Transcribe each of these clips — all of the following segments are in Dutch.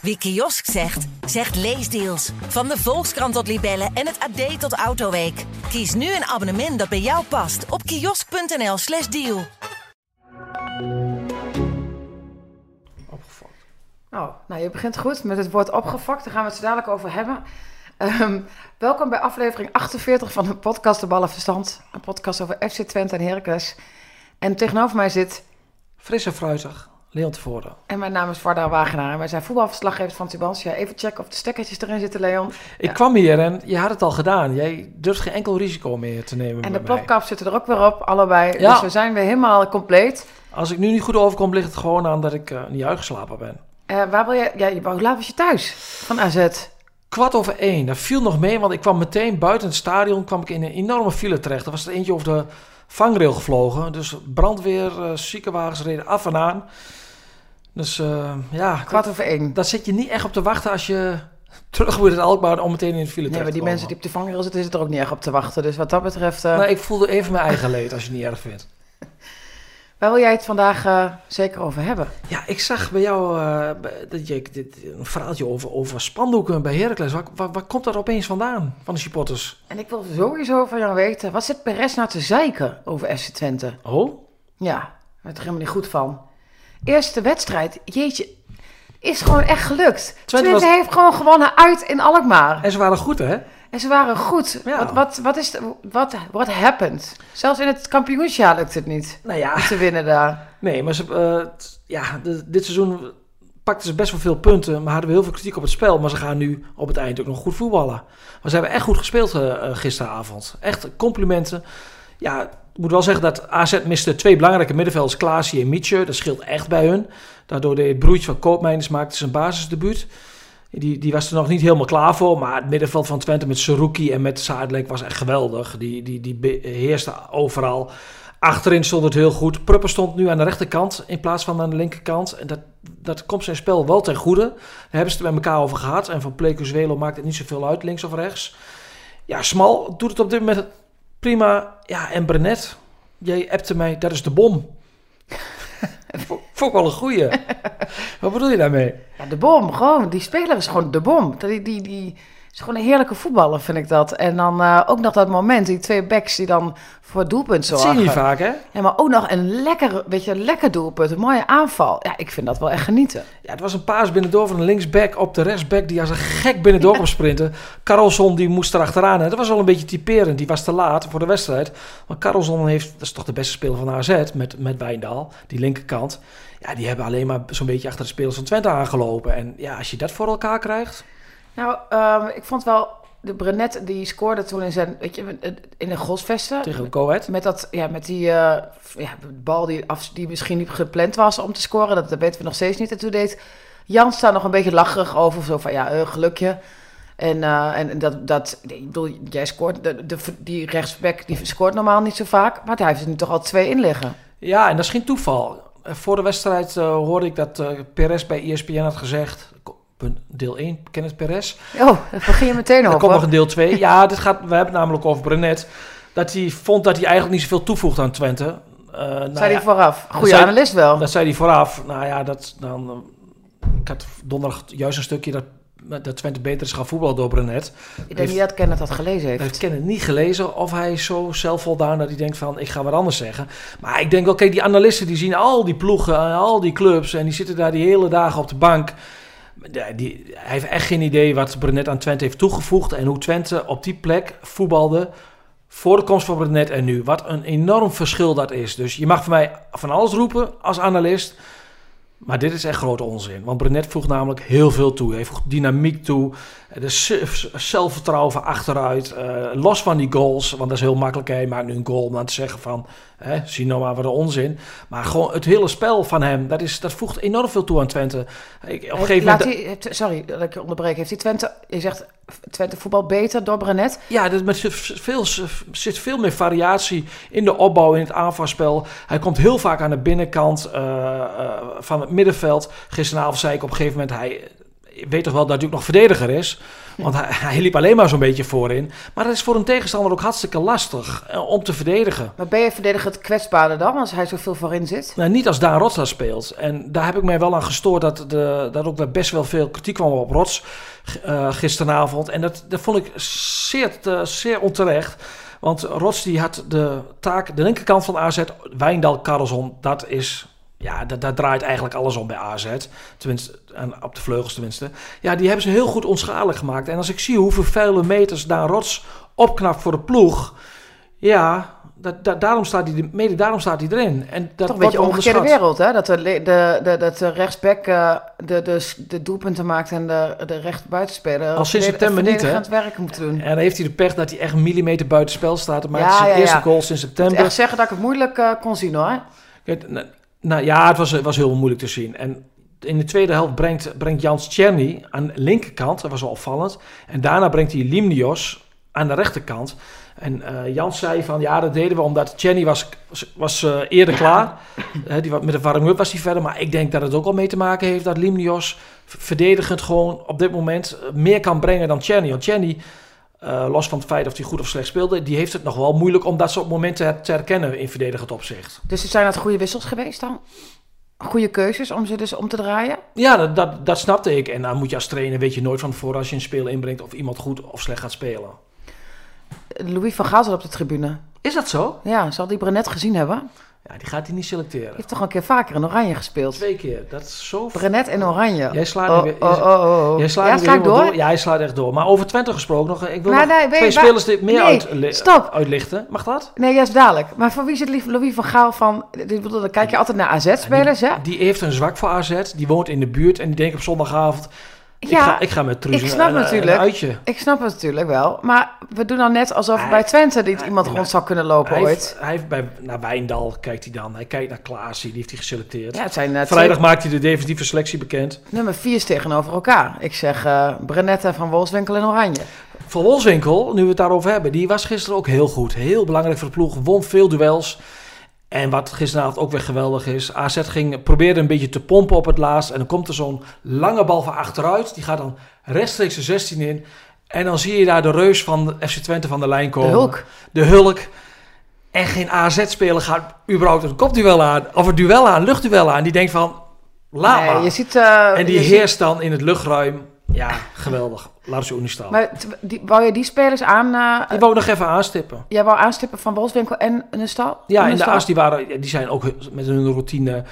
Wie kiosk zegt, zegt leesdeals. Van de Volkskrant tot Libellen en het AD tot Autoweek. Kies nu een abonnement dat bij jou past op kiosk.nl/slash deal. Opgefokt. Oh, nou, je begint goed met het woord opgefokt. Daar gaan we het zo dadelijk over hebben. Ehm, welkom bij aflevering 48 van de podcast De Ballenverstand. Een podcast over FC Twente en Heracles. En tegenover mij zit... Fris en fruitig. Leon tevoren. En mijn naam is Varda Wagenaar. En wij zijn voetbalverslaggevers van Tubantia. Even checken of de stekkertjes erin zitten, Leon. Ik Ja. kwam hier en je had het al gedaan. Jij durft geen enkel risico meer te nemen En de plopkap zitten er ook weer op, allebei. Ja. Dus we zijn weer helemaal compleet. Als ik nu niet goed overkom, ligt het gewoon aan dat ik eh, niet uitgeslapen ben. Eh, waar wil je... Ja, je- hoe laat was je thuis van AZ? Kwart over één. Dat viel nog mee, want ik kwam meteen buiten het stadion kwam ik in een enorme file terecht. Er was er eentje over de vangrail gevlogen. Dus brandweer, eh, ziekenwagens reden af en aan. Dus eh, ja, Kwart over één. daar zit je niet echt op te wachten als je terug moet uit Alkmaar om meteen in de file Nee, maar die mensen die op de vangrail zitten, zitten er ook niet echt op te wachten. Dus wat dat betreft... Nou, ik voelde even mijn eigen leed, als je het niet erg vindt. Waar wil jij het vandaag eh, zeker over hebben? Ja, ik zag bij jou eh, dat je dit, een verhaaltje over, over spandoeken bij Heracles. Waar, waar, waar komt dat opeens vandaan, van de supporters? En ik wil sowieso van jou weten, wat zit Perez nou te zeiken over FC Twente? Oh? Ja, daar werd er helemaal niet goed van. Eerste wedstrijd, jeetje, is gewoon echt gelukt. Twente, was- heeft gewoon gewonnen uit in Alkmaar. En ze waren goed, hè? En ze waren goed. Ja. Wat, wat, wat is, wat, what happened? Zelfs in het kampioensjaar lukt het niet Nou ja, te winnen daar. nee, maar ze, eh, ja, de- dit seizoen pakten ze best wel veel punten. Maar hadden we heel veel kritiek op het spel. Maar ze gaan nu op het eind ook nog goed voetballen. Maar ze hebben echt goed gespeeld eh, eh, gisteravond. Echt complimenten. Ja, ik moet wel zeggen dat AZ miste twee belangrijke middenvelders, Klaasie en Mietje. Dat scheelt echt bij hun. Daardoor deed het broertje van Koopmeiners maakte zijn basisdebuut. Die, die was er nog niet helemaal klaar voor. Maar het middenveld van Twente met Saruki en met Zaadlek was echt geweldig. Die, die, die beheerste overal. Achterin stond het heel goed. Prupper stond nu aan de rechterkant in plaats van aan de linkerkant. En dat, dat komt zijn spel wel ten goede. Daar hebben ze het met elkaar over gehad. En van Plecuzuelo maakt het niet zoveel uit, links of rechts. Ja, Smal doet het op dit moment prima. Ja, en Brenet, jij appte mij, dat is de bom. Vond ik wel een goeie. Wat bedoel je daarmee? Ja, de bom, gewoon. Die speler is gewoon de bom. Die, die, die is gewoon een heerlijke voetballer, vind ik dat. En dan eh, ook nog dat moment, die twee backs die dan voor het doelpunt Dat zorgen. zie je niet vaak, hè? Ja, maar ook nog een lekker, weet je, een lekker doelpunt, een mooie aanval. Ja, ik vind dat wel echt genieten. Ja, het was een paas binnendoor van een linksback op de rechtsback die als een gek binnendoor kwam sprinten. Carlson die moest er achteraan. En dat was wel een beetje typerend. Die was te laat voor de wedstrijd. Maar Carlson heeft, dat is toch de beste speler van AZ met, met Wijndal, die linkerkant. Ja, die hebben alleen maar zo'n beetje achter de spelers van Twente aangelopen. En ja, als je dat voor elkaar krijgt. Nou, ehm, ik vond wel, de Brenet die scoorde toen in zijn, weet je, in de goalsvesten. Tegen Go Ahead. Met, dat, ja, met die eh, ja, bal die, af, die misschien niet gepland was om te scoren. Dat, dat weten we nog steeds niet. En toen deed Jans daar nog een beetje lacherig over. Zo van, ja, eh, gelukje. En, eh, en dat, dat, ik bedoel, jij scoort, de, de, die rechtsback die scoort normaal niet zo vaak. Maar hij heeft er nu toch al twee in liggen. Ja, en dat is geen toeval. Voor de wedstrijd hoorde ik dat Perez bij ESPN had gezegd. Punt- Deel 1, Kenneth Perez. Oh, daar begin je meteen Er over. komt nog een deel 2. Ja, dit gaat, we hebben het namelijk over Brenet. Dat hij vond dat hij eigenlijk niet zoveel toevoegt aan Twente. Eh, nou Zei ja, hij vooraf. Goede analist wel. Dat zei hij vooraf. Nou ja, dat, dan, eh, ik had donderdag juist een stukje dat, dat Twente beter is gaan voetballen door Brenet. ik denk niet dat Kenneth dat gelezen heeft heeft. Kenneth niet gelezen of hij is zo zelfvoldaan dat hij denkt van ik ga wat anders zeggen. Maar ik denk wel, kijk, die analisten die zien al die ploegen en al die clubs en die zitten daar die hele dagen op de bank. Die, hij heeft echt geen idee wat Brenet aan Twente heeft toegevoegd en hoe Twente op die plek voetbalde voor de komst van Brenet en nu. Wat een enorm verschil dat is. Dus je mag van mij van alles roepen als analist. Maar dit is echt grote onzin. Want Brenet voegt namelijk heel veel toe. Hij voegt dynamiek toe. De zelfvertrouwen van achteruit. eh, los van die goals. Want dat is heel makkelijk. Hij maakt nu een goal dan te zeggen van... Hè, maar wat een onzin. Maar gewoon het hele spel van hem. Dat, is, dat voegt enorm veel toe aan Twente. Ik, op een gegeven moment... hij, heeft- sorry dat ik je onderbreek. Heeft hij Twente, je zegt Twente voetbal beter door Brenet? Ja, er met veel, zit veel meer variatie in de opbouw, in het aanvalspel. Hij komt heel vaak aan de binnenkant eh, eh, van het middenveld. Gisteravond zei ik op een gegeven moment... Hij, weet toch wel dat hij ook nog verdediger is. Want hij, hij liep alleen maar zo'n beetje voorin. Maar dat is voor een tegenstander ook hartstikke lastig eh, om te verdedigen. Maar ben je verdediger het kwetsbaarder dan als hij zoveel voorin zit? Nou, niet als Daan Rots daar speelt. En daar heb ik mij wel aan gestoord dat, de, dat ook best wel veel kritiek kwam op Rots eh, gisteravond. En dat, dat vond ik zeer, zeer onterecht. Want Rots die had de taak, de linkerkant van AZ, Wijndal, Carlson, dat is... Ja, dat, daar draait eigenlijk alles om bij AZ. Tenminste, en op de vleugels tenminste. Ja, die hebben ze heel goed onschadelijk gemaakt. En als ik zie hoeveel vuile meters Daan Rots opknapt voor de ploeg... Ja, dat, dat, daarom staat hij, mede daarom staat hij erin. En dat Toch een beetje omgekeerde wereld, hè? Dat de, de, de, dat de rechtsback eh, de, de, de doelpunten maakt en de, de rechtsbuitenspeler... Al sinds september niet, hè? aan het werk moet doen. En dan heeft hij de pech dat hij echt een millimeter buiten spel staat. Maar Ja, het is zijn ja, eerste ja. goal sinds Ik moet september. echt zeggen dat ik het moeilijk eh, kon zien, hoor. Kijk, nou, nou ja, het was, was heel moeilijk te zien. En in de tweede helft brengt, brengt Jans Tjerny aan de linkerkant. Dat was wel opvallend. En daarna brengt hij Limnios aan de rechterkant. En eh, Jans zei van ja, dat deden we omdat Tjerny was, was eh, eerder klaar. Die, met de warming-up was hij verder. Maar ik denk dat het ook al mee te maken heeft dat Limnios verdedigend gewoon op dit moment eh, meer kan brengen dan Tjerny. Want Tjerny, los van het feit of hij goed of slecht speelde, die heeft het nog wel moeilijk om dat soort momenten te herkennen in verdedigend opzicht. Dus het zijn dat goede wissels geweest dan? Goede keuzes om ze dus om te draaien? Ja, dat, dat, dat snapte ik. En dan moet je als trainer, weet je nooit van tevoren als je een speel inbrengt of iemand goed of slecht gaat spelen. Louis van Gaal zat op de tribune. Is dat zo? Ja, zal die Brenet gezien hebben? Ja, die gaat hij niet selecteren. Die heeft toch een keer vaker in Oranje gespeeld? Twee keer. Dat is zo... Brenet in Oranje. Jij slaat oh, weer- oh, oh, oh. Jij slaat ja, sla ik helemaal door? Ja, hij slaat echt door. Maar over Twente gesproken nog. Ik wil Maar nog nee, weet je twee spelers dit meer Nee, uit, stop. uitlichten. Mag dat? Nee, juist dadelijk. Maar voor wie zit lief Louis van Gaal van... Bedoel, dan kijk je altijd naar AZ-spelers, hè? Die heeft een zwak voor AZ. Die woont in de buurt. En die denkt op zondagavond... Ik, Ja, ga, ik ga met Truus ik snap een, een natuurlijk. uitje. Ik snap het natuurlijk wel. Maar we doen dan net alsof Hij- bij Twente hij- iemand rond zou kunnen lopen Hij ooit. heeft, hij heeft bij, naar Wijndal kijkt hij dan. Hij kijkt naar Klaasie. Die heeft hij geselecteerd. Ja, het zijn uh, Vrijdag maakt hij de definitieve selectie bekend. nummer vier is tegenover elkaar. Ik zeg uh, Brenette van Wolfswinkel in Oranje. Van Wolfswinkel, nu we het daarover hebben, die was gisteren ook heel goed. Heel belangrijk voor de ploeg. Won veel duels. En wat gisteravond ook weer geweldig is. AZ ging, probeerde een beetje te pompen op het laatst. En dan komt er zo'n lange bal van achteruit. Die gaat dan rechtstreeks de 16 in. En dan zie je daar de reus van FC Twente van de lijn De komen. Hulk. De Hulk. En geen AZ-speler gaat überhaupt een kopduel aan. Of een duel aan, luchtduel aan. Die denkt van, laat Nee, maar. je ziet... uh, en die heerst dan in het luchtruim. Ja, geweldig. Niet staan. Maar t- die, wou je die spelers aan... Uh, Die wou ik nog even aanstippen. jij wou aanstippen van Wolfswinkel en een stal? Ja, en de as die, waren, die zijn ook met hun routine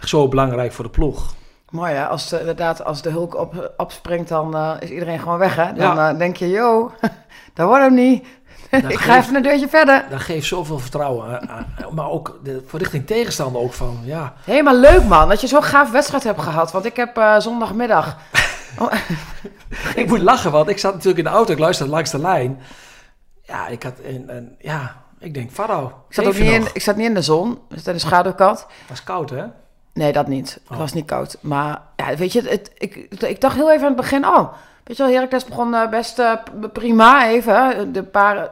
zo belangrijk voor de ploeg. Mooi hè, als de, inderdaad als de Hulk op, opspringt, dan uh, is iedereen gewoon weg hè. Dan Ja. uh, denk je, yo, dat wordt hem niet. Ik ga even een deurtje verder. Dat geeft zoveel vertrouwen. aan- maar ook de, voor richting tegenstander ook van, ja. Hé, maar leuk man, dat je zo'n gaaf wedstrijd hebt gehad. Want ik heb uh, zondagmiddag... oh, Ik moet lachen, want ik zat natuurlijk in de auto. Ik luisterde langs de lijn. Ja, ik had een, een ja, ik denk, Faro. ik, zat ook niet in, ik zat niet in de zon, dus in de schaduwkant. Het was koud, hè? Nee, dat niet. Het Oh. was niet koud. Maar ja, weet je, het, ik, ik dacht heel even aan het begin, oh, weet je wel, Heracles begon uh, best uh, prima even, de paar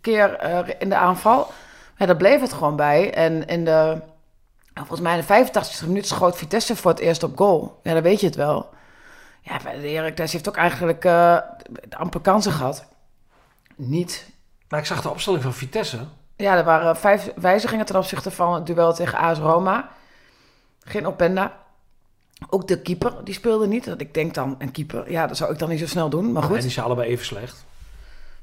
keer uh, in de aanval. Maar daar bleef het gewoon bij. En in de, volgens mij in de 85 minuut schoot Vitesse voor het eerst op goal. Ja, dan weet je het wel. Ja, de Heracles heeft ook eigenlijk uh, amper kansen gehad. Niet. Maar ik zag de opstelling van Vitesse. Ja, er waren vijf wijzigingen ten opzichte van het duel tegen AS Roma. Geen Openda. Ook de keeper, die speelde niet. Dat ik denk dan, een keeper, ja, dat zou ik dan niet zo snel doen. Maar goed. En die zijn allebei even slecht.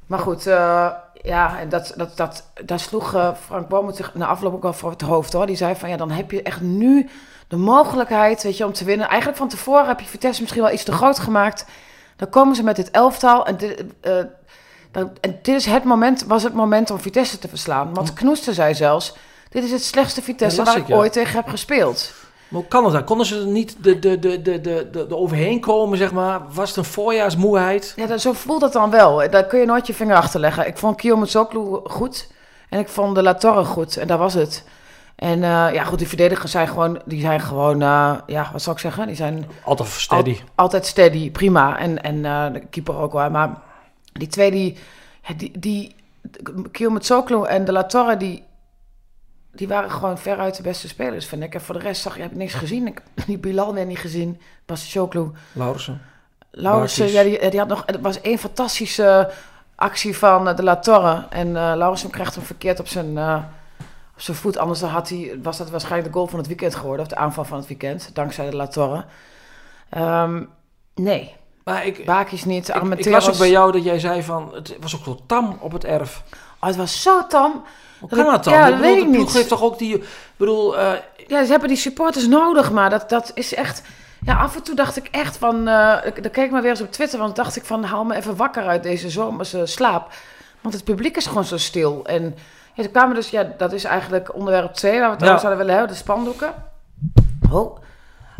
Maar goed, uh, ja, en dat, dat, dat, daar sloeg uh, Frank Bommel zich na afloop ook wel voor het hoofd hoor. Die zei van ja, dan heb je echt nu de mogelijkheid, weet je, om te winnen. Eigenlijk van tevoren heb je Vitesse misschien wel iets te groot gemaakt. Dan komen ze met dit elftal en dit, uh, dan, en dit is het moment, was het moment om Vitesse te verslaan. Want Knoester zei zelfs, dit is het slechtste Vitesse waar ik, ja. ooit tegen heb gespeeld. Maar hoe kan het dan? Konden ze er niet de, de, de, de, de, de overheen komen, zeg maar? Was het een voorjaarsmoeheid? Ja, dat, zo voelt het dan wel. Daar kun je nooit je vinger achter leggen. Ik vond Kiyomitsoglu goed en ik vond de Latorre goed. En dat was het. En uh, ja, goed, die verdedigers zijn gewoon, die zijn gewoon, uh, ja, wat zou ik zeggen? Die zijn altijd steady. Al, altijd steady, prima. En, en uh, de keeper ook wel. Maar die twee, die, die, die Kiyomitsoglu en de Latorre, die, die waren gewoon veruit de beste spelers, vind ik. En voor de rest zag je, heb ik niks gezien. Ik heb die Bilal weer niet gezien. Bas Choklu. Laurensen. Laurensen, ja, die, die had nog... Het was één fantastische actie van eh, de La Torre. En eh Laurensen krijgt hem verkeerd op zijn, eh, op zijn voet. Anders had hij, was dat waarschijnlijk de goal van het weekend geworden. Of de aanval van het weekend. Dankzij de La Torre. Ehm, nee, Maar ik, Bakis niet. ik, ik las ook bij jou dat jij zei van, het was ook wel tam op het erf. Oh, het was zo tam. Hoe kan ik- dat dan? ja, ik dat bedoel, weet de ik ploeg niet. heeft toch ook die... Ik bedoel, eh, Ja, ze hebben die supporters nodig, maar dat, dat is echt... Ja, af en toe dacht ik echt van... eh ik- dan keek ik maar weer eens op Twitter, want dacht ik van... haal me even wakker uit deze zomerse slaap. Want het publiek is gewoon zo stil. En ja, ze kwamen dus... Ja, dat is eigenlijk onderwerp 2 waar we het over zouden willen hebben. De spandoeken. Oh.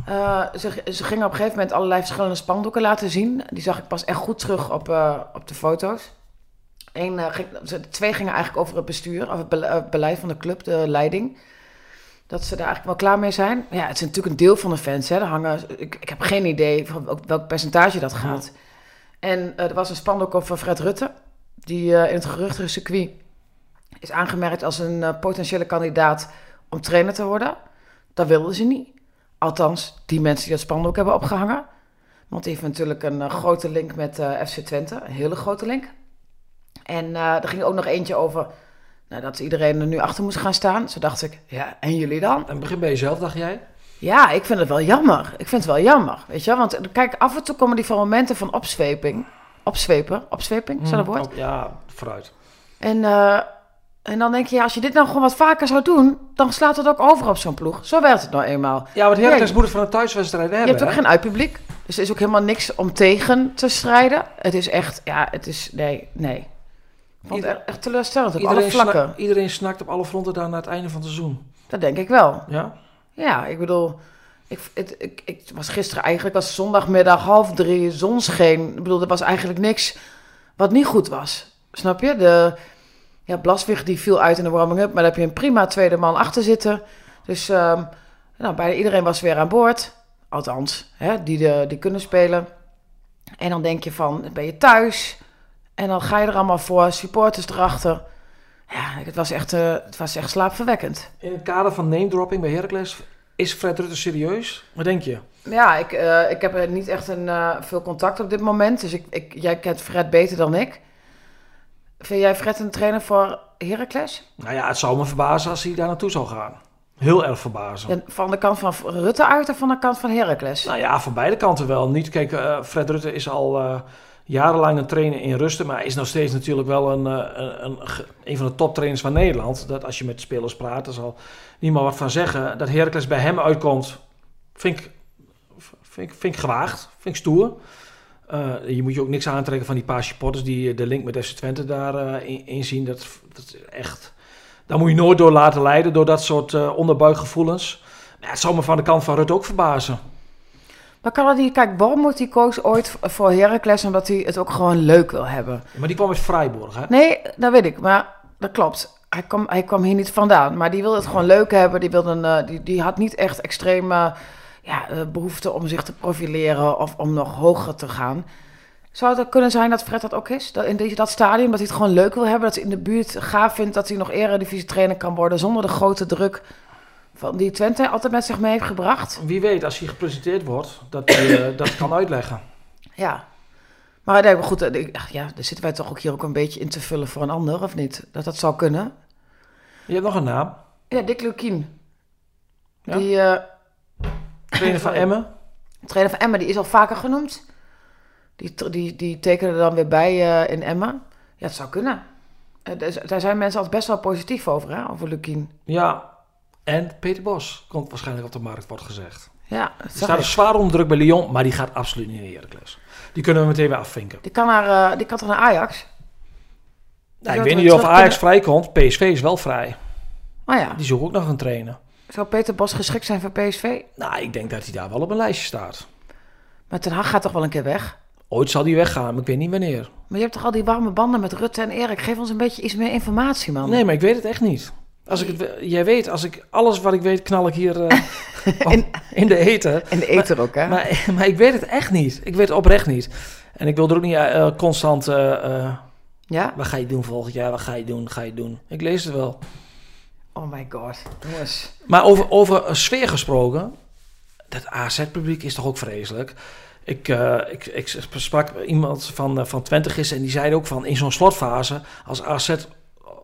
Eh, ze, ze gingen op een gegeven moment allerlei verschillende spandoeken laten zien. Die zag ik pas echt goed terug op, eh, op de foto's. Eén, ging, ze- twee gingen eigenlijk over het bestuur, over het bele- beleid van de club, de leiding. Dat ze daar eigenlijk wel klaar mee zijn. Ja, het is natuurlijk een deel van de fans. Hè. Er hangen, ik, ik heb geen idee van welk, welk percentage dat gaat. En er was een spandoek over Fred Rutte. Die eh, in het geruchtige circuit is aangemerkt als een eh, potentiële kandidaat om trainer te worden. Dat wilden ze niet. Althans, die mensen die dat spandoek hebben opgehangen. Want die heeft natuurlijk een eh, grote link met FC Twente. Een hele grote link. En er ging ook nog eentje over nou, dat iedereen er nu achter moest gaan staan. Zo dacht ik, ja, en jullie dan? en begin bij jezelf, dacht jij? Ja, ik vind het wel jammer. Ik vind het wel jammer, weet je wel? Want kijk, af en toe komen die van momenten van opzweping. Opzwepen, opzweping, is dat een woord? Oh, ja, vooruit. En, eh, en dan denk je, ja, als je dit nou gewoon wat vaker zou doen, dan slaat het ook over op zo'n ploeg. Zo werkt het nou eenmaal. Ja, want Heracles Ja, moet het van een thuiswedstrijd hebben. Je hebt ook hè? geen uitpubliek, dus er is ook helemaal niks om tegen te strijden. Het is echt, ja, het is, nee, nee. Ik vond het Ieder- echt, echt teleurstellend op alle Iedereen, vlakken. snak- iedereen snakt op alle fronten daar naar het einde van het seizoen. Dat denk ik wel. Ja? Ja, ik bedoel, ik, het, ik, ik was gisteren eigenlijk, was zondagmiddag half drie, zon scheen. Ik bedoel, er was eigenlijk niks wat niet goed was. Snap je? De, ja, die viel uit in de warming-up, maar daar heb je een prima tweede man achter zitten. Dus ehm, nou, bijna iedereen was weer aan boord. Althans, hè, die, de, die kunnen spelen. En dan denk je van, ben je thuis? En dan ga je er allemaal voor, supporters erachter. Ja, het was echt, eh, het was echt slaapverwekkend. In het kader van name dropping bij Heracles, is Fred Rutte serieus? Wat denk je? Ja, ik, eh, ik heb er niet echt een, eh, veel contact op dit moment. Dus ik, ik, jij kent Fred beter dan ik. Vind jij Fred een trainer voor Heracles? Nou ja, het zou me verbazen als hij daar naartoe zou gaan. Heel erg verbazen. Ja, van de kant van Rutte uit of van de kant van Heracles? Nou ja, van beide kanten wel. Niet, kijk, eh, Fred Rutte is al eh, jarenlang een trainer in rusten, maar hij is nog steeds natuurlijk wel een, eh, een, een, van de toptrainers van Nederland. Dat als je met spelers praat, daar zal niemand wat van zeggen. Dat Heracles bij hem uitkomt, vind ik, vind ik, vind ik gewaagd, vind ik stoer. Eh, je moet je ook niks aantrekken van die paar supporters die eh, de link met FC Twente daar eh, in, inzien. Dat, dat is echt... Daar moet je nooit door laten leiden, door dat soort eh onderbuikgevoelens. Maar ja, het zou me van de kant van Rutte ook verbazen. Maar niet... Kijk, Bormoed die koos ooit voor Heracles omdat hij het ook gewoon leuk wil hebben. Maar die kwam uit Freiburg, hè? Nee, dat weet ik. Maar dat klopt. Hij kwam, hij kwam hier niet vandaan. Maar die wilde het gewoon leuk hebben. Die, wilde een, eh, die, die had niet echt extreme ja, eh, behoefte om zich te profileren of om nog hoger te gaan. Zou het kunnen zijn dat Fred dat ook is? Dat in deze, dat stadium, dat hij het gewoon leuk wil hebben. Dat hij in de buurt gaaf vindt dat hij nog eredivisie trainer kan worden. Zonder de grote druk van die Twente altijd met zich mee heeft gebracht. Wie weet, als hij gepresenteerd wordt, dat hij eh, dat kan uitleggen. Ja. Maar nee, maar goed, eh, ja, daar zitten wij toch ook hier ook een beetje in te vullen voor een ander, of niet? Dat dat zou kunnen. Je hebt nog een naam. Ja, Dick Lukien. Ja? Die eh, Trainer van Emmen. trainer van Emma, die is al vaker genoemd. Die, die, die tekende er dan weer bij in Emma. Ja, het zou kunnen. Daar z- daar zijn mensen altijd best wel positief over, hè, over Lukien. Ja. En Peter Bos komt waarschijnlijk op de markt, wordt gezegd. Ja, Die zag staat dus zwaar onder druk bij Lyon, maar die gaat absoluut niet in Heracles. Die kunnen we meteen weer afvinken. Die kan, naar, eh, die kan toch naar Ajax? Nou, ik weet niet of Ajax vrijkomt. PSV is wel vrij. Oh ja, Die zoekt ook nog een trainer. zou Peter Bos geschikt zijn voor PSV? Nou, ik denk dat hij daar wel op een lijstje staat. Maar Ten Hag gaat toch wel een keer weg? Ooit zal die weggaan, maar ik weet niet wanneer. Maar je hebt toch al die warme banden met Rutte en Erik? Geef ons een beetje iets meer informatie, man. Nee, maar ik weet het echt niet. Als ik het, jij weet, als ik alles wat ik weet, knal ik hier eh, In- in de eten. En de eter ook, hè? Maar, maar ik weet het echt niet. Ik weet het oprecht niet. En ik wil er ook niet eh, constant... eh, ja? wat ga je doen volgend jaar? Wat ga je doen? Ga je doen? Ik lees het wel. Oh my god. Jongens. Maar over, over een sfeer gesproken... Dat AZ-publiek is toch ook vreselijk? Ik, uh, ik, ik sprak iemand van, uh, van Twente gisteren en die zei ook van in zo'n slotfase, als AZ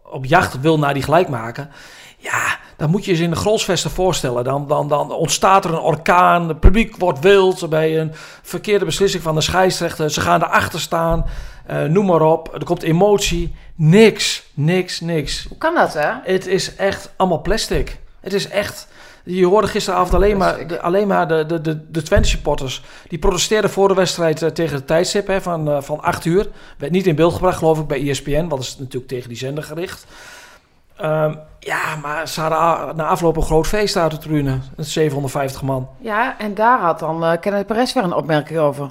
op jacht wil naar die gelijk maken, ja, dan moet je je in de grolsvesten voorstellen. Dan, dan, dan ontstaat er een orkaan, het publiek wordt wild bij een verkeerde beslissing van de scheidsrechter. Ze gaan erachter staan, uh, noem maar op. Er komt emotie. Niks, niks, niks. Hoe kan dat, hè? Het is echt allemaal plastic. Het is echt... Je hoorde gisteravond alleen maar de, alleen maar de, de, de, de Twente supporters. Die protesteerden voor de wedstrijd uh, tegen het tijdstip hè, van, uh, van 8 uur. Werd niet in beeld gebracht, geloof ik, bij ESPN. Want dat is natuurlijk tegen die zender gericht. Um, ja, maar ze hadden na afloop een groot feest uit de tribune. 750 man. Ja, en daar had dan uh, Kenneth Perez weer een opmerking over.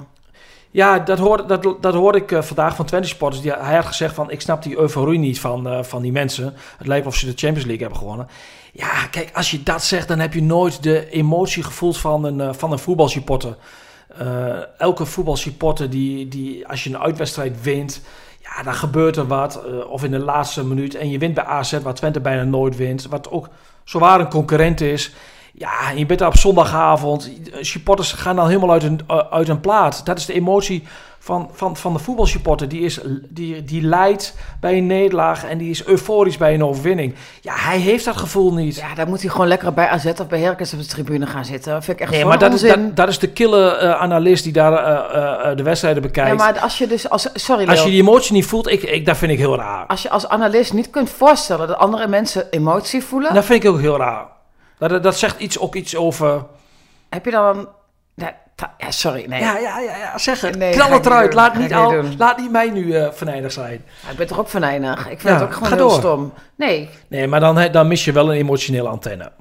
Ja, dat hoorde, dat, dat hoorde ik uh, vandaag van Twente Sporters. Die, hij had gezegd van, ik snap die euforie niet van, uh, van die mensen. Het lijkt of ze de Champions League hebben gewonnen. Ja, kijk, als je dat zegt, dan heb je nooit de emotie gevoeld van een, uh, van een voetbalsupporter. elke voetbalsupporter die, die, als je een uitwedstrijd wint... Ja, dan gebeurt er wat. of in de laatste minuut. En je wint bij AZ, waar Twente bijna nooit wint. Wat ook zowaar een concurrent is... Ja, je bent daar op zondagavond. Supporters gaan dan helemaal uit een, uit een plaat. Dat is de emotie van, van, van de voetbalsupporter. Die, is, die, die leidt bij een nederlaag en die is euforisch bij een overwinning. Ja, hij heeft dat gevoel niet. Ja, dan moet hij gewoon lekker bij AZ of bij Herkens op de tribune gaan zitten. Dat vind ik echt Nee, maar dat is, dat, dat, is de kille uh, analist die daar uh, uh, de wedstrijden bekijkt. Ja, maar als je dus... Als, sorry, Leo. Als je die emotie niet voelt, ik, ik, dat vind ik heel raar. Als je als analist niet kunt voorstellen dat andere mensen emotie voelen... Dat vind ik ook heel raar. Dat, dat zegt iets, ook iets over... Heb je dan... Ja, sorry, nee. Ja, ja, ja, ja zeg het. Nee, Knal het eruit. Laat niet, al, laat niet mij nu uh, venijnig zijn. Ja, ik ben toch ook venijnig? Ik vind het ook gewoon heel door. stom. Nee. Nee, maar dan, dan mis je wel een emotionele antenne.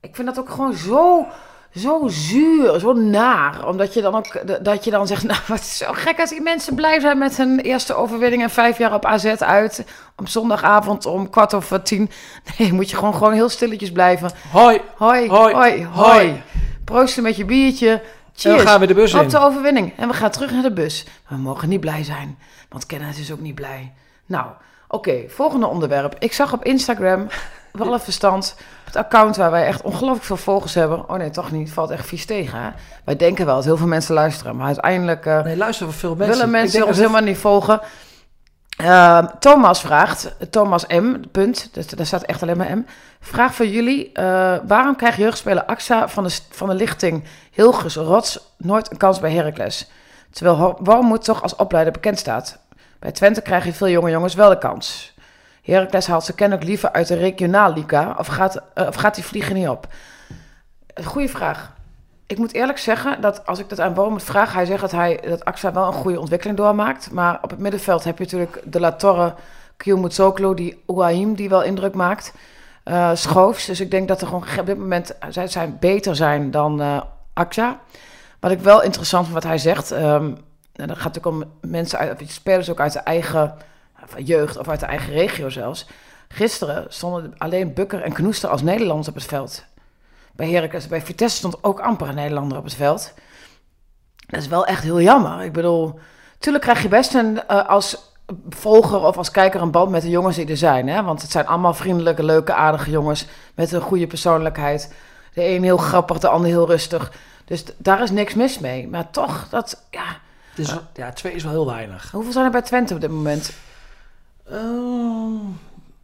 Ik vind dat ook gewoon zo zo zuur, zo naar. Omdat je dan ook dat je dan zegt, nou wat is zo gek als die mensen blij zijn met hun eerste overwinning en vijf jaar op AZ uit. Op zondagavond om kwart over tien. Nee, moet je gewoon, gewoon heel stilletjes blijven. Hoi, hoi, hoi, hoi. hoi. Proosten met je biertje. Cheers. En dan gaan we de bus op in. de overwinning. En we gaan terug naar de bus. We mogen niet blij zijn, want Kenneth is ook niet blij. Nou, oké, okay, volgende onderwerp. Ik zag op Instagram, verstand, het account waar wij echt ongelooflijk veel volgers hebben. Oh nee, toch niet. Valt echt vies tegen. Hè? Wij denken wel dat heel veel mensen luisteren. Maar uiteindelijk uh, nee, luisteren veel mensen. willen mensen ons helemaal niet volgen. Uh, Thomas vraagt, Thomas M, punt, dus daar staat echt alleen maar M. Vraag voor jullie, uh, waarom krijgt jeugdspeler AXA van de, van de lichting Hilgers Rots nooit een kans bij Heracles? Terwijl Wormoed toch als opleider bekend staat. Bij Twente krijgen veel jonge jongens wel de kans. Heracles haalt ze kennelijk liever uit de regionaalliga of gaat, uh, of gaat die vliegen niet op? Goeie vraag. Ik moet eerlijk zeggen dat als ik dat aan Wormoed vraag, hij zegt dat, hij, dat AXA wel een goede ontwikkeling doormaakt. Maar op het middenveld heb je natuurlijk de La Torre, Kiyomitsoglu, die Ouahim die wel indruk maakt. Uh, Schoofs, dus ik denk dat er gewoon op dit moment zij zijn beter zijn dan uh. Wat ik wel interessant vind wat hij zegt, um, en dat gaat natuurlijk om mensen uit, spelers ook uit de eigen van jeugd of uit de eigen regio zelfs. Gisteren stonden alleen Bukker en Knoester als Nederlanders op het veld. Bij Heracles, bij Vitesse stond ook amper een Nederlander op het veld. Dat is wel echt heel jammer. Ik bedoel, tuurlijk krijg je best een, uh, als volger of als kijker een band met de jongens die er zijn. Hè? Want het zijn allemaal vriendelijke, leuke, aardige jongens met een goede persoonlijkheid. De een heel grappig, de ander heel rustig. Dus daar is niks mis mee. Maar toch, dat, ja... Dus, ja, twee is wel heel weinig. Hoeveel zijn er bij Twente op dit moment? Uh,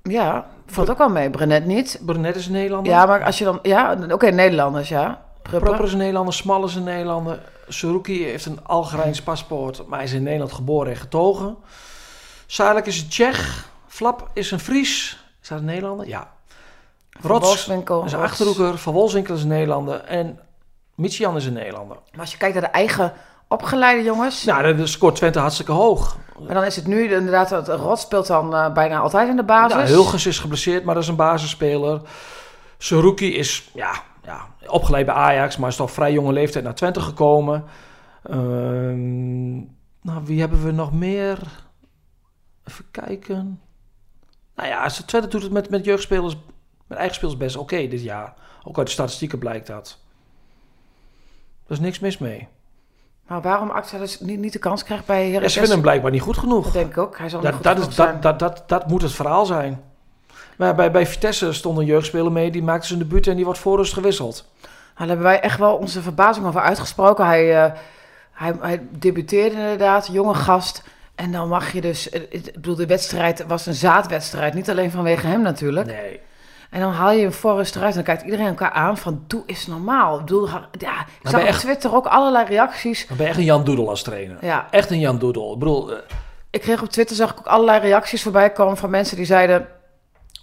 ja, valt ook wel mee. Brenet niet. Brenet is een Nederlander. Ja, maar als je dan... Ja, oké, okay, Nederlanders, ja. Prupper. Prupper is een Nederlander, Smal is een Nederlander. Suruki heeft een Algerijns paspoort, maar hij is in Nederland geboren en getogen. Sadek is een Tsjech. Flap is een Fries. Is dat een Nederlander? Ja. Rots is een Achterhoeker. Van Wolfswinkel is een Nederlander. En Michian is een Nederlander. Maar als je kijkt naar de eigen opgeleide jongens... Nou, de scoort Twente hartstikke hoog. Maar dan is het nu inderdaad, dat Rot speelt dan uh, bijna altijd in de basis. Ja, Hulgens is geblesseerd, maar dat is een basisspeler. Saruki is ja, ja, opgeleid bij Ajax, maar is toch vrij jonge leeftijd naar Twente gekomen. Uh, nou, wie hebben we nog meer? Even kijken. Nou ja, Twente doet het met, met jeugdspelers, met eigen spelers best oké okay dit jaar. Ook uit de statistieken blijkt dat. Er is niks mis mee. Maar waarom Axel dus niet, niet de kans krijgt bij Heracles? Ja, ze vinden hem blijkbaar niet goed genoeg. Dat denk ik ook. Hij zal dat, niet dat, is, dat, dat, dat, dat moet het verhaal zijn. Maar bij, bij Vitesse stond een jeugdspeler mee, die maakte zijn debuut en die wordt voor rust gewisseld. Nou, daar hebben wij echt wel onze verbazing over uitgesproken. Hij, uh, Hij, hij debuteerde inderdaad, jonge gast. En dan mag je dus... eh, Ik bedoel, de wedstrijd was een zaadwedstrijd. Niet alleen vanwege hem natuurlijk. Nee. En dan haal je een Forrest eruit en dan kijkt iedereen elkaar aan van... Doe is normaal. Ik bedoel, ja, ik zag op echt- Twitter ook allerlei reacties. Dan ben je echt een Jan Doedel als trainer. Ja, Echt een Jan Doedel. Ik bedoel, eh, ik kreeg op Twitter zag ik ook allerlei reacties voorbij komen van mensen die zeiden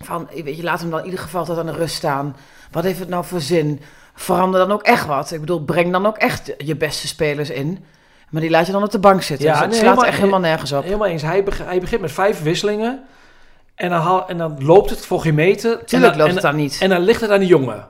van weet je laat hem dan in ieder geval tot aan de rust staan. Wat heeft het nou voor zin? Verander dan ook echt wat. Ik bedoel, breng dan ook echt je beste spelers in. Maar die laat je dan op de bank zitten. Ja, dus het nee, slaat helemaal- echt helemaal nergens op. helemaal eens. Hij begint met vijf wisselingen. En dan, haal, en dan loopt het voor geen meter. En Tuurlijk dan- loopt en, het dan niet. En dan ligt het aan de jongen.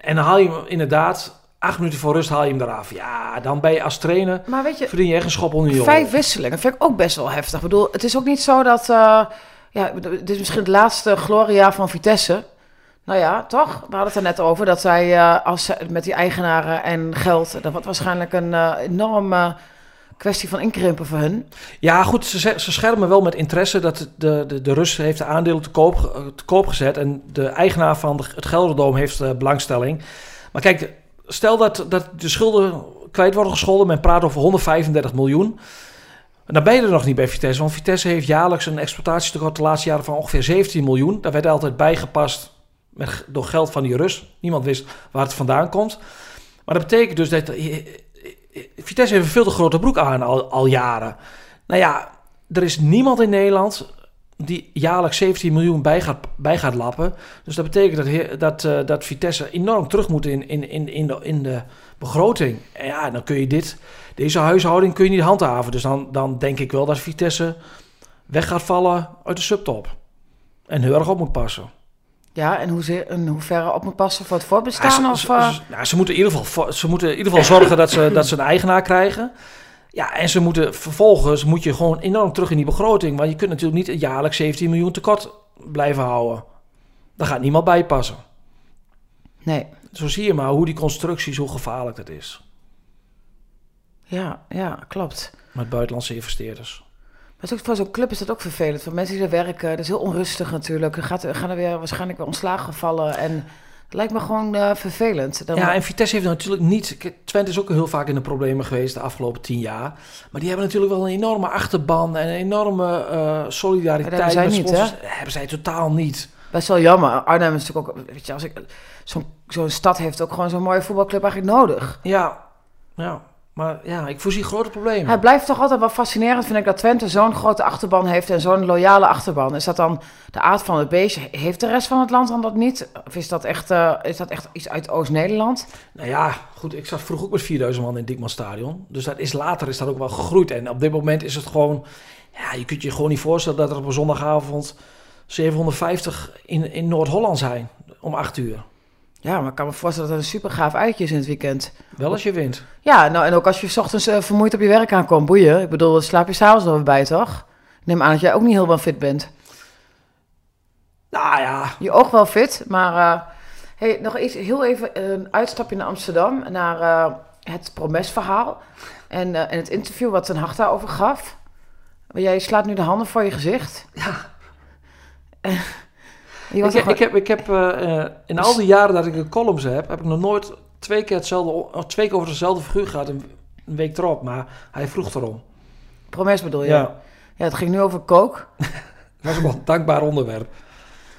En dan haal je hem inderdaad, acht minuten voor rust haal je hem eraf. Ja, dan ben je als trainer, maar weet je, verdien je echt een schop onder je vijf wisselingen vind ik ook best wel heftig. Ik bedoel, het is ook niet zo dat... eh, ja, dit is misschien het laatste gloria van Vitesse. Nou ja, toch? We hadden het er net over dat zij eh, als met die eigenaren en geld... Dat wordt waarschijnlijk een eh enorme kwestie van inkrimpen voor hun. Ja, goed, ze, ze schermen wel met interesse dat de, de, de Rus heeft de aandelen te koop, ge- te koop gezet. En de eigenaar van de, het Gelderdoom heeft eh, belangstelling. Maar kijk, stel dat, dat de schulden kwijt worden gescholden. Men praat over 135 miljoen. En dan ben je er nog niet bij Vitesse. Want Vitesse heeft jaarlijks een exploitatietekort de laatste jaren van ongeveer 17 miljoen. Daar werd altijd bijgepast met, door geld van die Rus. Niemand wist waar het vandaan komt. Maar dat betekent dus dat... Vitesse heeft een veel te grote broek aan al, jaren. Nou ja, er is niemand in Nederland die jaarlijks 17 miljoen bij gaat, bij gaat lappen. Dus dat betekent dat, dat, eh, dat Vitesse enorm terug moet in, in, in, in, de, in de begroting. En ja, dan kun je dit, deze huishouding kun je niet handhaven. Dus dan, dan denk ik wel dat Vitesse weg gaat vallen uit de subtop. En heel erg op moet passen. Ja, en hoe in hoeverre op moet passen voor het Ja, voorbestaan? ze, of, ze- eh, ze- nou, ze moeten in ieder geval, ze moeten in ieder geval zorgen dat ze, dat ze een eigenaar krijgen. Ja, en ze moeten vervolgens moet je gewoon enorm terug in die begroting. Want je kunt natuurlijk niet jaarlijks 17 miljoen tekort blijven houden. Daar gaat niemand bij passen. nee. Zo zie je maar hoe die constructies, hoe gevaarlijk dat is. Ja, ja, klopt. Met buitenlandse investeerders. Maar ook voor zo'n club is dat ook vervelend. Voor mensen die er werken, dat is heel onrustig natuurlijk. Er gaat, gaan er weer waarschijnlijk weer ontslagen vallen. En het lijkt me gewoon eh, vervelend. Dan, Ja, en Vitesse heeft natuurlijk niet... Twente is ook heel vaak in de problemen geweest de afgelopen tien jaar. Maar die hebben natuurlijk wel een enorme achterban en een enorme eh, solidariteit. Dat hebben zij niet, sponsors. hebben zij totaal niet. Best wel jammer. Arnhem is natuurlijk ook, weet je, als ik zo'n zo'n stad heeft ook gewoon zo'n mooie voetbalclub eigenlijk nodig. Ja, ja. Maar ja, ik voorzie grote problemen. Het blijft toch altijd wel fascinerend, vind ik, dat Twente zo'n grote achterban heeft en zo'n loyale achterban. Is dat dan de aard van het beestje? Heeft de rest van het land dan dat niet? Of is dat echt, eh, is dat echt iets uit Oost-Nederland? Nou ja, goed, ik zat vroeger ook met 4000 man in het Diekman Stadion. Dus dat is later is dat ook wel gegroeid. En op dit moment is het gewoon... Ja, je kunt je gewoon niet voorstellen dat er op een zondagavond 750 in, in Noord-Holland zijn om 8 uur. Ja, maar ik kan me voorstellen dat het een super gaaf uitje is in het weekend. Wel als je wint. Ja, nou en ook als je 's ochtends eh, vermoeid op je werk aankomt, boeien. Ik bedoel, slaap je s'avonds nog weer bij, toch? Ik neem aan dat jij ook niet helemaal fit bent. Nou ja, Je oog wel fit, maar... eh, hey, nog eens, heel even een uitstapje naar Amsterdam, naar eh, het promesverhaal. En, en het interview wat Ten Hag daarover gaf. Jij slaat nu de handen voor je gezicht. Ja. Ik, toch ik heb, ik heb eh, eh, in al die jaren dat ik een columns heb, heb ik nog nooit twee keer, hetzelfde, twee keer over dezelfde figuur gehad een, een week erop. Maar hij vroeg erom. promes bedoel je? Ja, ja, het ging nu over kook. dat was een dankbaar onderwerp.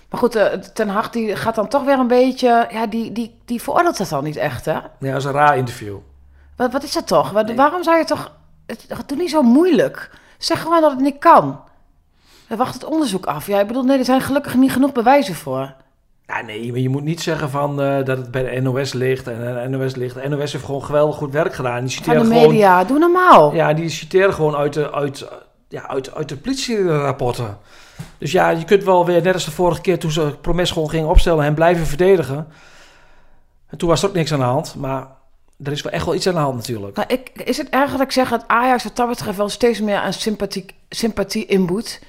Maar goed, eh, Ten Hag die gaat dan toch weer een beetje... Ja, die, die, die veroordeelt dat dan niet echt, hè? Ja, dat is een raar interview. Wat, wat is dat toch? Wat, Nee. Waarom zou je toch... Het, doe niet zo moeilijk. Zeg gewoon dat het niet kan. En wacht het onderzoek af. Ja, ik bedoel, nee, er zijn gelukkig niet genoeg bewijzen voor. Ja, nee, maar je moet niet zeggen van, eh, dat het bij de NOS ligt en de NOS ligt. De NOS heeft gewoon geweldig goed werk gedaan. Die Van citeren de gewoon, media, doe normaal. Ja, die citeren gewoon uit de, uit, ja, uit, uit de politierapporten. Dus ja, je kunt wel weer, net als de vorige keer toen ze Promes gewoon gingen opstellen en blijven verdedigen. En toen was er ook niks aan de hand, maar er is wel echt wel iets aan de hand natuurlijk. Nou, ik, is het erg dat ik zeg dat Ajax wat dat betreft wel steeds meer aan sympathie, sympathie inboet?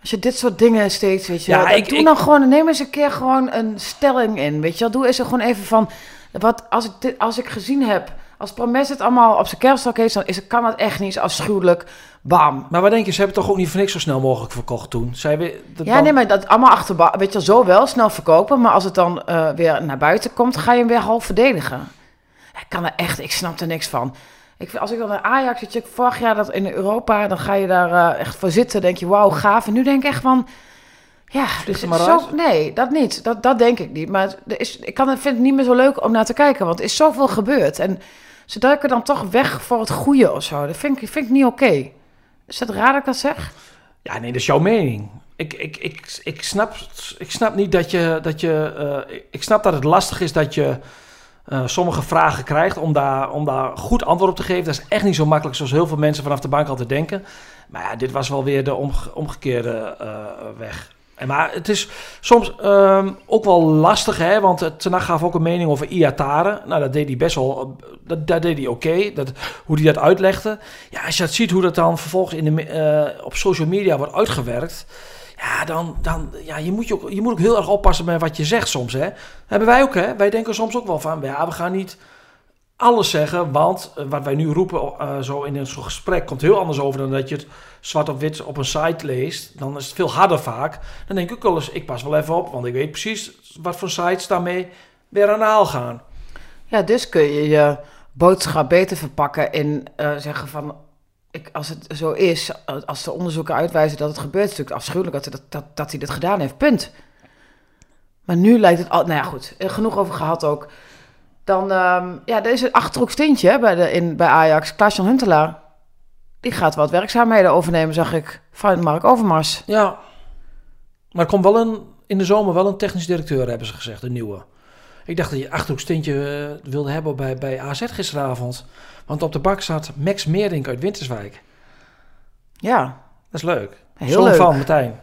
Als je dit soort dingen steeds, weet je Ja, wel, ik- doe ik- dan gewoon, neem eens een keer gewoon een stelling in, weet je wel. Doe eens er gewoon even van, wat, als, ik dit, als ik gezien heb, als Promes het allemaal op zijn kerststok heeft, dan is, het- kan dat echt niet, afschuwelijk, bam. Maar wat denk je, ze hebben het toch ook niet voor niks zo snel mogelijk verkocht toen? Zij dat Ja, dan- nee, maar dat allemaal achterba, weet je wel, zo wel, snel verkopen, maar als het dan eh, weer naar buiten komt, ga je hem weer half verdedigen. Ik kan er echt, ik snap er niks van. Ik, vind- als ik dan naar Ajax zit, ik vorig jaar dat in Europa, dan ga je daar eh, echt voor zitten. denk je, wauw, gaaf. En nu denk ik echt van, ja, dus maar zo, nee, dat niet. Dat, dat denk ik niet. Maar er is, ik kan, vind het niet meer zo leuk om naar te kijken, want er is zoveel gebeurd. En ze duiken dan toch weg voor het goede of zo. Dat vind ik, vind ik niet oké. Is dat raar dat ik dat zeg? Ja, nee, dat is jouw mening. Ik, ik, ik, ik, snap, ik snap niet dat je. Dat je eh, ik snap dat het lastig is dat je eh, sommige vragen krijgt om daar, om daar goed antwoord op te geven. Dat is echt niet zo makkelijk zoals heel veel mensen vanaf de bank altijd denken. Maar ja, dit was wel weer de omge- omgekeerde eh, weg. En maar het is soms ehm, ook wel lastig, hè? Want Tenag gaf ook een mening over Iatare. Nou, dat deed hij best wel. Dat, dat deed hij oké. Dat, hoe hij dat uitlegde. Ja, als je het ziet hoe dat dan vervolgens in de, eh, op social media wordt uitgewerkt. Ja, dan, dan ja, je, moet je, ook, je moet ook heel erg oppassen met wat je zegt soms. Hè? Hebben wij ook, hè? Wij denken soms ook wel van, ja, we gaan niet alles zeggen. Want eh, wat wij nu roepen, eh, zo in zo'n gesprek, komt heel anders over dan dat je het zwart op wit op een site leest. Dan is het veel harder vaak. Dan denk ik ook eens, ik pas wel even op, want ik weet precies wat voor sites daarmee weer aan de haal gaan. Ja, dus kun je je boodschap beter verpakken in eh, zeggen van... Ik, als het zo is, eh, als de onderzoeken uitwijzen dat het gebeurt... is het natuurlijk afschuwelijk dat, dat, dat, dat hij dit gedaan heeft, punt. Maar nu lijkt het al... Nou ja, goed, er genoeg over gehad ook. Dan, ehm, ja, er is een achterhoekstintje bij, de, in, bij Ajax. Klaas-Jan Huntelaar, die gaat wat werkzaamheden overnemen, zag ik, van Mark Overmars. Ja, maar er komt wel een, in de zomer wel een technisch directeur, hebben ze gezegd, een nieuwe. Ik dacht dat je Achterhoekstintje eh, wilde hebben bij, bij AZ gisteravond. Want op de bak staat Max Meerdink uit Winterswijk. Ja, Dat is leuk. heel Zoon leuk. van Martijn.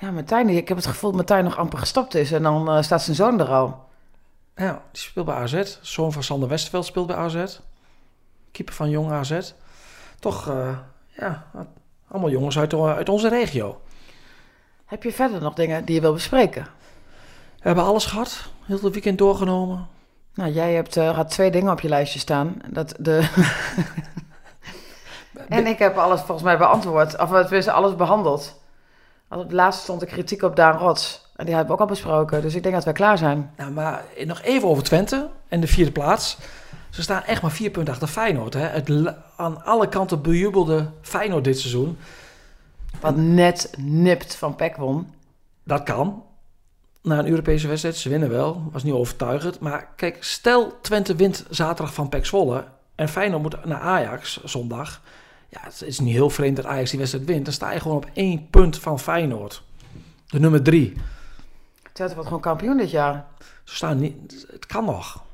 Ja, Martijn, ik heb het gevoel dat Martijn nog amper gestopt is. En dan eh, staat zijn zoon er al. Ja, die speelt bij AZ. Zoon van Sander Westerveld speelt bij AZ. Keeper van Jong AZ. Toch, eh, ja, allemaal jongens uit, uit onze regio. Heb je verder nog dingen die je wil bespreken? We hebben alles gehad. Heel het weekend doorgenomen. Nou, jij hebt eh, had twee dingen op je lijstje staan. Dat de... en ik heb alles volgens mij beantwoord. Of tenminste, alles behandeld. Op het laatste stond de kritiek op Daan Rots. En die hebben we ook al besproken. Dus ik denk dat wij klaar zijn. Nou, maar nog even over Twente en de vierde plaats. Ze staan echt maar vier punten achter Feyenoord. Hè? Het aan alle kanten bejubelde Feyenoord dit seizoen. Wat net nipt van Peck won. Dat kan. Na een Europese wedstrijd, ze winnen wel. Was niet overtuigend. Maar kijk, stel Twente wint zaterdag van PEC Zwolle. En Feyenoord moet naar Ajax zondag. Ja, het is niet heel vreemd dat Ajax die wedstrijd wint. Dan sta je gewoon op één punt van Feyenoord. De nummer drie. Twente wordt gewoon kampioen dit jaar. Ze staan niet... Het kan nog.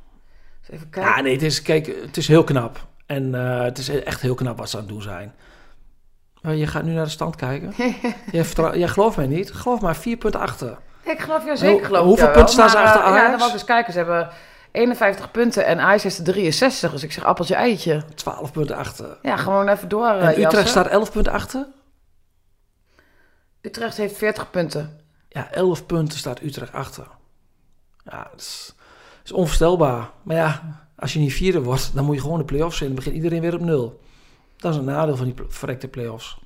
Dus even kijken. Ja, nee, het is, kijk, het is heel knap. En eh, het is echt heel knap wat ze aan het doen zijn. Maar je gaat nu naar de stand kijken. jij gelooft mij niet. Geloof maar, vier punten achter. Ik geloof jou zeker. Hoe- Geloof ik hoeveel wel. punten staan ze achter eh, Ja, Ajax? dan wou ik eens kijken. Ze hebben 51 punten en Ajax heeft er 63. Dus ik zeg appeltje eitje. Twaalf punten achter. Ja, gewoon even door. eh, En Utrecht jassen. staat elf punten achter. Utrecht heeft 40 punten. Ja, 11 punten staat Utrecht achter. Ja, dat is, dat is onvoorstelbaar. Maar ja, als je niet vierde wordt, dan moet je gewoon de play-offs in. Dan begint iedereen weer op nul. Dat is een nadeel van die verrekte play-offs.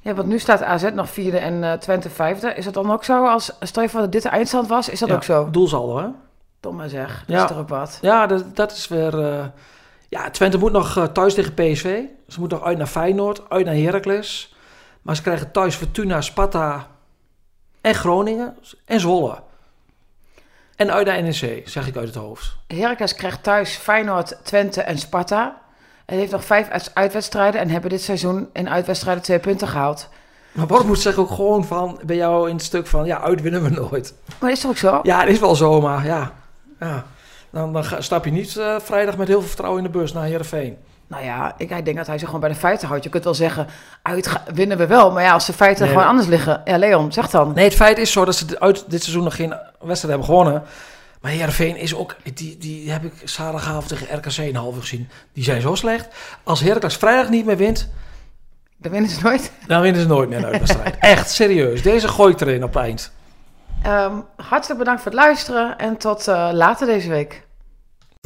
Ja, want nu staat AZ nog vierde en eh, Twente vijfde. Is dat dan ook zo? Als, stel je voor dat dit de eindstand was, is dat Ja, ook zo? Doelsaldo, hè? Dom maar zeg. Ja. Dat is toch ook wat? Ja, dat, dat is weer... eh, ja, Twente moet nog eh, thuis tegen PSV. Ze moet nog uit naar Feyenoord, uit naar Heracles. Maar ze krijgen thuis Fortuna, Sparta en Groningen en Zwolle. En uit naar NEC, zeg ik uit het hoofd. Heracles krijgt thuis Feyenoord, Twente en Sparta. En heeft nog vijf uit- uitwedstrijden en hebben dit seizoen in uitwedstrijden twee punten gehaald. Maar Bart moet zeggen ook gewoon van, bij jou in het stuk van, ja, uit winnen we nooit. Maar is toch ook zo? Ja, het is wel zo, maar ja. ja. Dan, dan stap je niet eh, vrijdag met heel veel vertrouwen in de bus naar Heerenveen. Nou ja, ik, ik denk dat hij zich gewoon bij de feiten houdt. Je kunt wel zeggen, uit winnen we wel. Maar ja, als de feiten Nee, gewoon anders liggen. Ja, Leon, zeg dan. Nee, het feit is zo dat ze uit dit seizoen nog geen wedstrijd hebben gewonnen. Maar Heerenveen is ook, die, die heb ik zaterdagavond tegen RKC een uur gezien. Die zijn zo slecht. Als Heracles vrijdag niet meer wint, Dat winnen ze nooit. dan winnen ze nooit meer een uitwedstrijd. Echt, serieus. Deze gooi ik erin op het eind. Ehm, hartelijk bedankt voor het luisteren en tot eh, later deze week.